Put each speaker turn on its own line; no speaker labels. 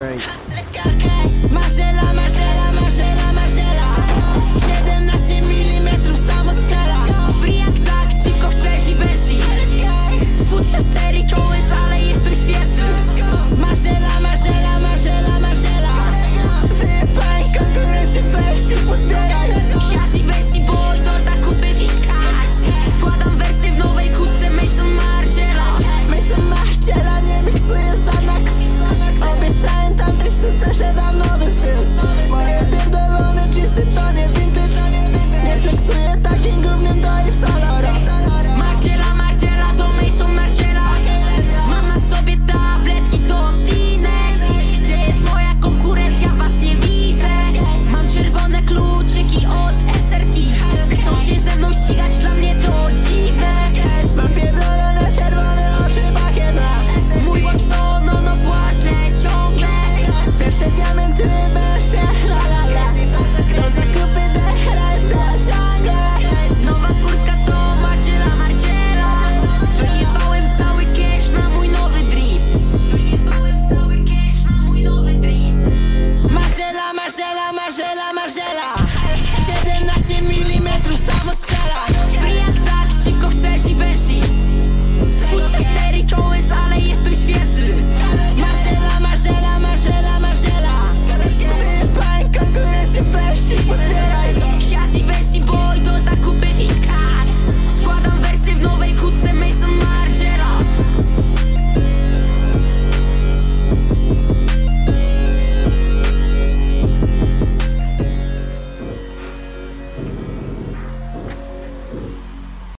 Marcela, Marcela, Marcela, Marcela 17 mm samo strzela
Free jak tak, dziwko chcesz i weszli Food
said I'm not Marcela.